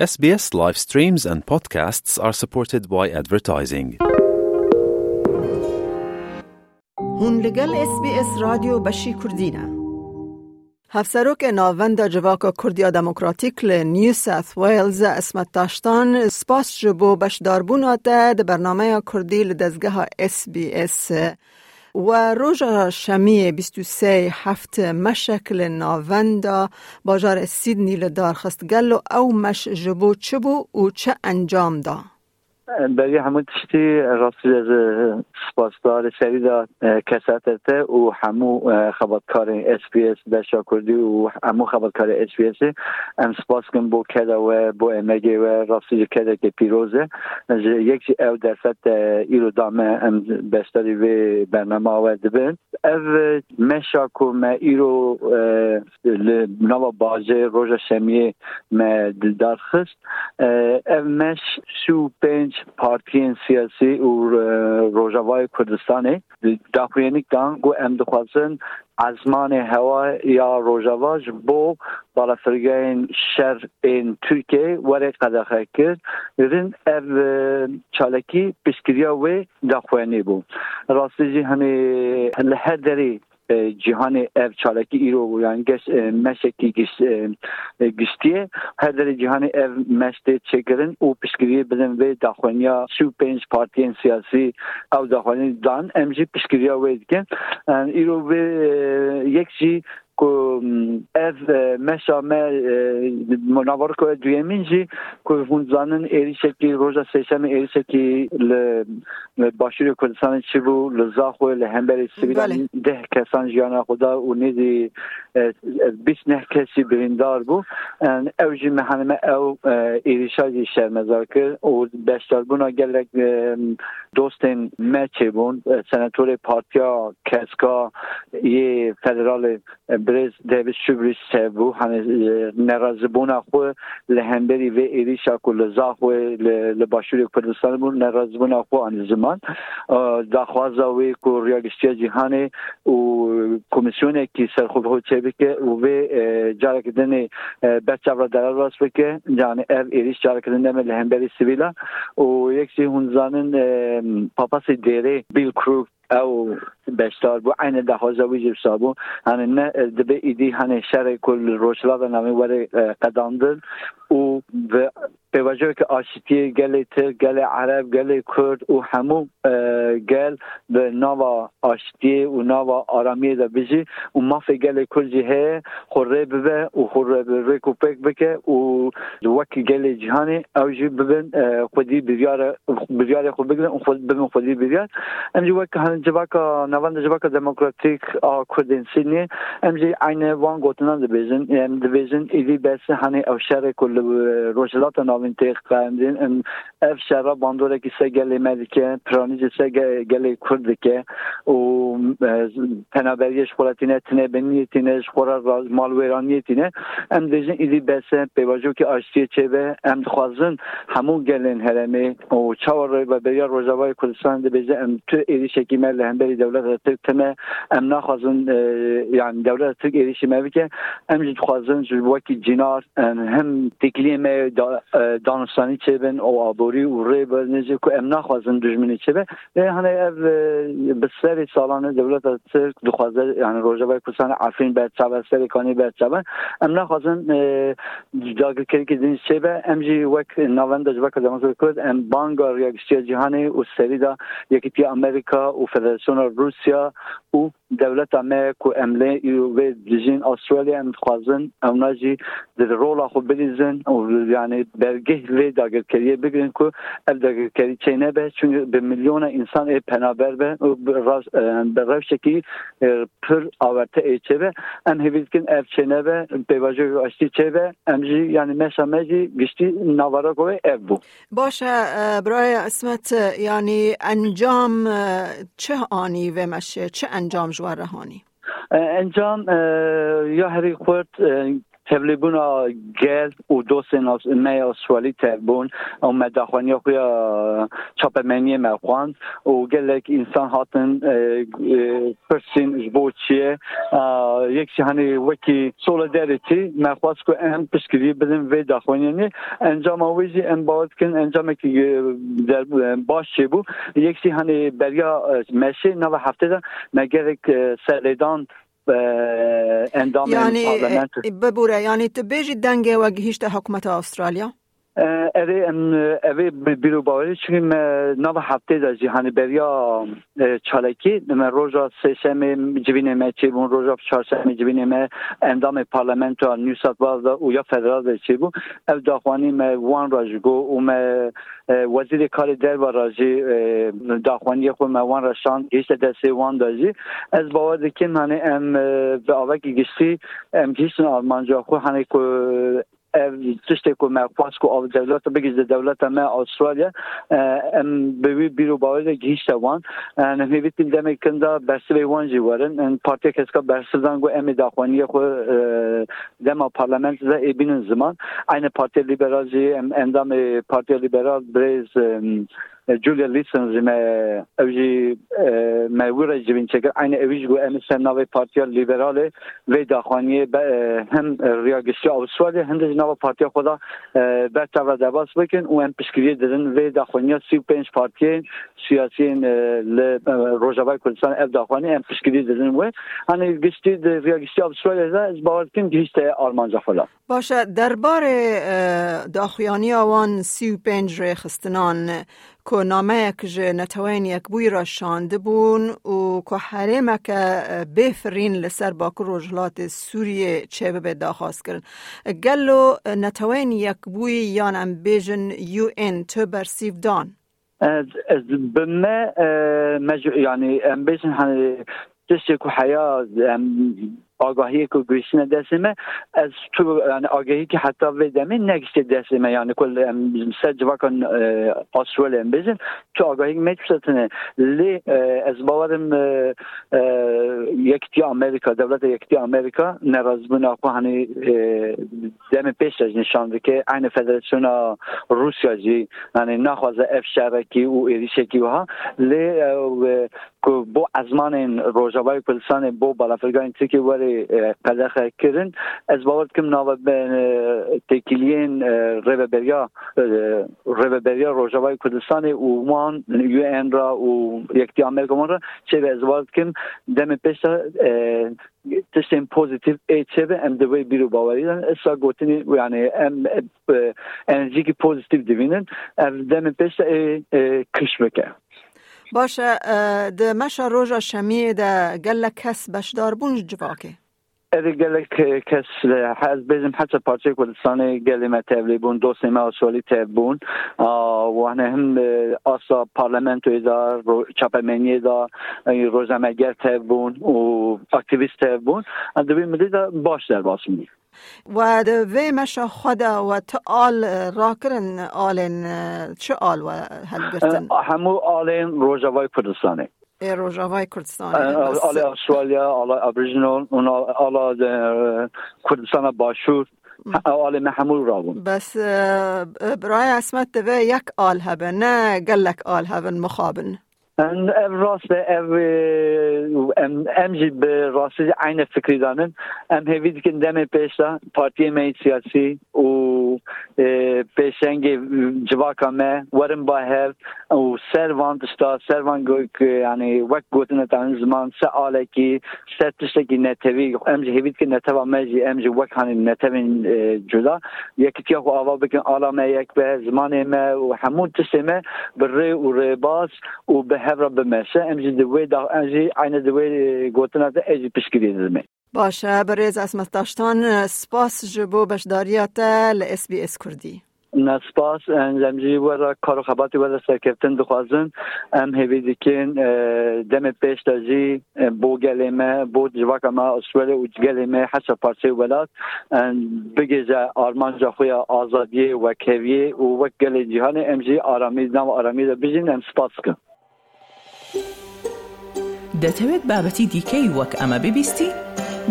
SBS live streams and podcasts are supported by advertising. هون لگل اس بی اس رادیو بشی کردینه هفسروک ناوند جواکا کردیا دموکراتیک ل نیو ساث ویلز اسمت تاشتان سپاس جبو بشداربون ده برنامه کردی لدزگاه اس بی اس و روژا شمی 23 هفت مشکل ناوندا باجار سیدنی لدار خست گلو او مش جبو چبو و چه انجام دا؟ برای همون تشتی راستی از سپاسدار شرید کساتته و همو خبرکار اس پی اس بشا کردی و همو خبرکار اس پی اس ام سپاس کن بو کده و بو امگی و راستی کده که پیروزه یک او درصد ایرو دامه ام بستاری و برنامه آورده بین او مشا که ما ایرو نوا بازه روژا شمیه ما دلدار خست. او مش سو پنج پارتیین سیاسی و روژاوای کردستان داخوینیک دان گو ام دخوازن ازمان هوا یا روژاواج بو بالا فرگین شر این ترکیه وره قدخه کرد. رین او چالکی پشکریا و داخوینی بو. راستی جی همی لحر دری جهان ev çalaki iro yani geç meşeki giş giştiye her dere cihan ev meşte çekirin o pişkiriye bilen ve daxwanya şu penç partiyen siyasi ev daxwani dan emji pişkiriya ve diken iro ve yekşi کو ev meşa me مناور کو دویمین جی کو هون زانن ایریشکی روزا سیشم ایریشکی ل باشور کردستان چی بو لزاخو لهمبر سیویل ده کسان جانا خدا و نیدی بیش نه کسی بریندار بو او جی مهنمه او ایریشا جی شرمزار کرد و بشتر بونا گلک دوستین مچه بون سناتور پارتیا کسکا یه فدرال برز دیوید شبریش سبو هنه نرازه بونا خو لهمبری و ایریشا کو لزا خو لباشوری کردستان بون نرازه بونا خو آن زمان داخوازا وی کو ریاگشتی جهانی و کمیسیون کی سرخوب هو چه بکه و و جارک دنه بچه را در راست بکه جان اف ایریش جارک دنه لهمبری سیویلا و یک چی هنزانن پاپاس دیره بیل کروک او بشتار بو عین ده هازوی جب سابو هنه نه دبه ایدی هنه شر کل روشلا و نمی وره قداندر و وجه که آشتی گل تر گل عرب گل کرد و همو گل به نوا آشتی و نوا آرامی ده بجی و ماف گل کل جهه خوره ببه و ریکو پک بکه و وکی گل جهانی. او جی ببین خودی بیار خود بگیرن خود ببین خودی بیار امجی وکی هن جواکا دموکراتیک آ کردین سینی امجی عین وان گوتنان ده بیزن ام ده بیزن ایدی بس هنی او شر کل روشلات ناوین تیخ قندین ام اف شرا باندوره کی سه گلی مدیکه پرانیج سه گلی کرد که و پنابریش خورتینه تنه بنیتینه خورا مال ویرانیتینه ام دیجن ایدی بس پیواجو که آشتی چه به ام خوازن همون گلین هرمی و چاور و بریا روزاوای کردستان ده بیزه ام تو ایدی شکیمه هم بری دولت ترک تمه ام نخوازن یعنی دولت ترک ایدی شمه که ام جد خوازن جوکی جنار هم تکلیم دانستانی چه بن او آبوری و ری برنجه که ام نخوازن دجمنی چه به هنه اف بسری سالانه دولت ترک دخوازه یعنی روژه بای کسان عفرین باید چابه سری کانی باید چابه ام نخوازن داگر کری که دینش چه به ام جی وک نوان دجبه که دمازر کرد. ام بانگا ریاکشتی جهانی و سری دا فدراسیون روسیا و دولت امه کو امله و دیجین استرالیا ام خوازن اونا جی در رولا خو بریزن و یعنی برگه و داگرکریه بگیرن که اف داگرکری چینه به چون به میلیون انسان پنابر به به روش کی پر آورته ایچه به ام هیویز کن اف چینه به به واجه آشتی چه به ام جی یعنی مثلا مجی گشتی نوارا گوه اف بو باشه برای اسمت یعنی انجام چه آنی و مشه چه انجام جوار رهانی؟ انجام یا هری خورد تبلیبون گل و دو سناس می اسوالی تبون و مدخوانی خوی چاپمنی مخوان و گلک انسان هاتن پرسین جبو چیه یک هنی وکی سولداریتی مخواست که ام پشکری بدن وی دخوانی انجام ویزی ام باید کن انجام که باش چی بو یک هنی بریا مشه نو هفته ده مگر سرلیدان اندام یعنی ببوره یعنی تبیجی دنگه و گهیشت حکومت استرالیا اوی اوی بیرو باوری چون نو هفته دا جهان بریا چالکی روزا شمی جبین ما چی بون روزا چهار شمی جبین ما اندام پارلمنت نیو ساوت والز او یا فدرال چی بون او داخوانی ما وان راجگو او ما وزیر کار در و راجی داخوانی خود ما وان رشان گیشت دسته وان داجی از باور دکیم هنه ام به آوکی گیشتی ام گیشتن آلمانجا خود هنه که تشتی که ما پاس کو او دولت بگیز دولت ما استرالیا ام به بیرو باور گیشت وان نه میبیتیم دم کندا برسه وان جی ورن ان پارتی کس کا برسه زنگو ام داخوانی خو دم پارلمنت ده ایبین زمان aynı parti liberalci endam parti liberal brez جولیا لیسنز ما اوجی ما ورا جبین چکر عین اویج گو ام سن نو پارتیا لیبرال و داخوانی هم ریاگشتی استرالیا هند نو پارتیا خدا به تا دباس بکن و ام پشکری دادن و داخوانی 35 پارتی سیاسی ل روجاوای کردستان اف داخوانی ام پشکری دادن و هنی گشتی ریاگشتی استرالیا از باور کن گشت آلمان فلا باشه دربار داخوانی آوان 35 رخستنان که نامه که نتوین یک بوی را شانده بون و که حرمه که بفرین لسر باکر رجلات سوریه چه به داخواست کرن. گلو نتوین یک بوی یان ام بیجن یو این تو برسیف دان. به ما یعنی ام بیجن که حیات آگاهی که گوشین دستمه از تو یعنی آگاهی که حتی ودمه نگشت دستمه. یعنی کل سه جواکن استرالیا بزن تو آگاهی میتونستنه لی از باورم یکتی آمریکا دولت یکتی آمریکا نراز بنا خو هنی دم پیش از نشان که این فدراسیون روسیا جی یعنی نخوازه اف شرکی و ایریشکی و ها. لی که بو ازمان روزاوای کلسان بو بالافرگان تیکی وری قدخ کرن از باور کم ناو تکیلین ریبریا ریبریا روجاوای کردستان و وان یو ان را و یکتی آمریکا را چه از باور کم دم پیش تشتیم پوزیتیو ای چه به ام دوی بیرو باوری دن گوتنی یعنی ام انرژی که پوزیتیو دیوینن دم پیش کش بکه. باشه ده مشا روژا شمی ده گل کس بشدار بون جواکه. ادی گل کس حز بزم حتی پارچه کردستان گلی ما تبلی بون دو سیمه آسوالی تب بون. و هم آسا پارلمنت دا چاپمنی دا روزمگر تب بون و اکتیویست تب بون. دوی مدی باش در باس می و وی مشا خدا و تا آل را کرن آلین چه آل و هل گرتن؟ همو آلین روژاوای کردستانه روژاوای کردستان آل استرالیا آل ابریجنال آل کردستان باشور آل محمول رابون بس برای اسمت دوه یک آل هبه نه گلک آل هبن مخابن. راست ام امجی به راستی عین فکری دانن ام هیوید u peshengê civaka me werin ba hev û servan tişta servan gok yani wek gotin tan ziman se alekî ser tiştekî netevî em ji hêvî dikin neteva me jî em ji wek hanîn netevên cuda ava bikin ala me yek be zimanê me û hemû tiştê me bi rê û rêbaz û aynı di wê gotina de ez jî باشه بریز اسمت داشتان سپاس جبو بشداریات ل اس بی اس کردی. نسپاس زمجی ورا کارو خباتی ورا سرکفتن دخوازن. ام هیوی دیکن دم پیش تازی بو گلیمه بو جواکا ما استرالیا و گلیمه حسا پارچه ولاد. بگیزه آرمان جا خوی آزادی و کویه و وک گلی جهان ام جی آرامی نام آرامی دا بجین ام سپاس کن. دەتەوێت بابەتی دیکەی وەک ئەمە ببیستی؟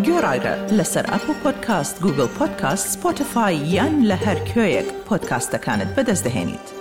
گۆڕایرە لەسەر ئەپ و پۆدکاست گوگل پۆدکاست سپۆتفاای یان لە هەر کوێیەک پۆدکاستەکانت بەدەستدەێنیت.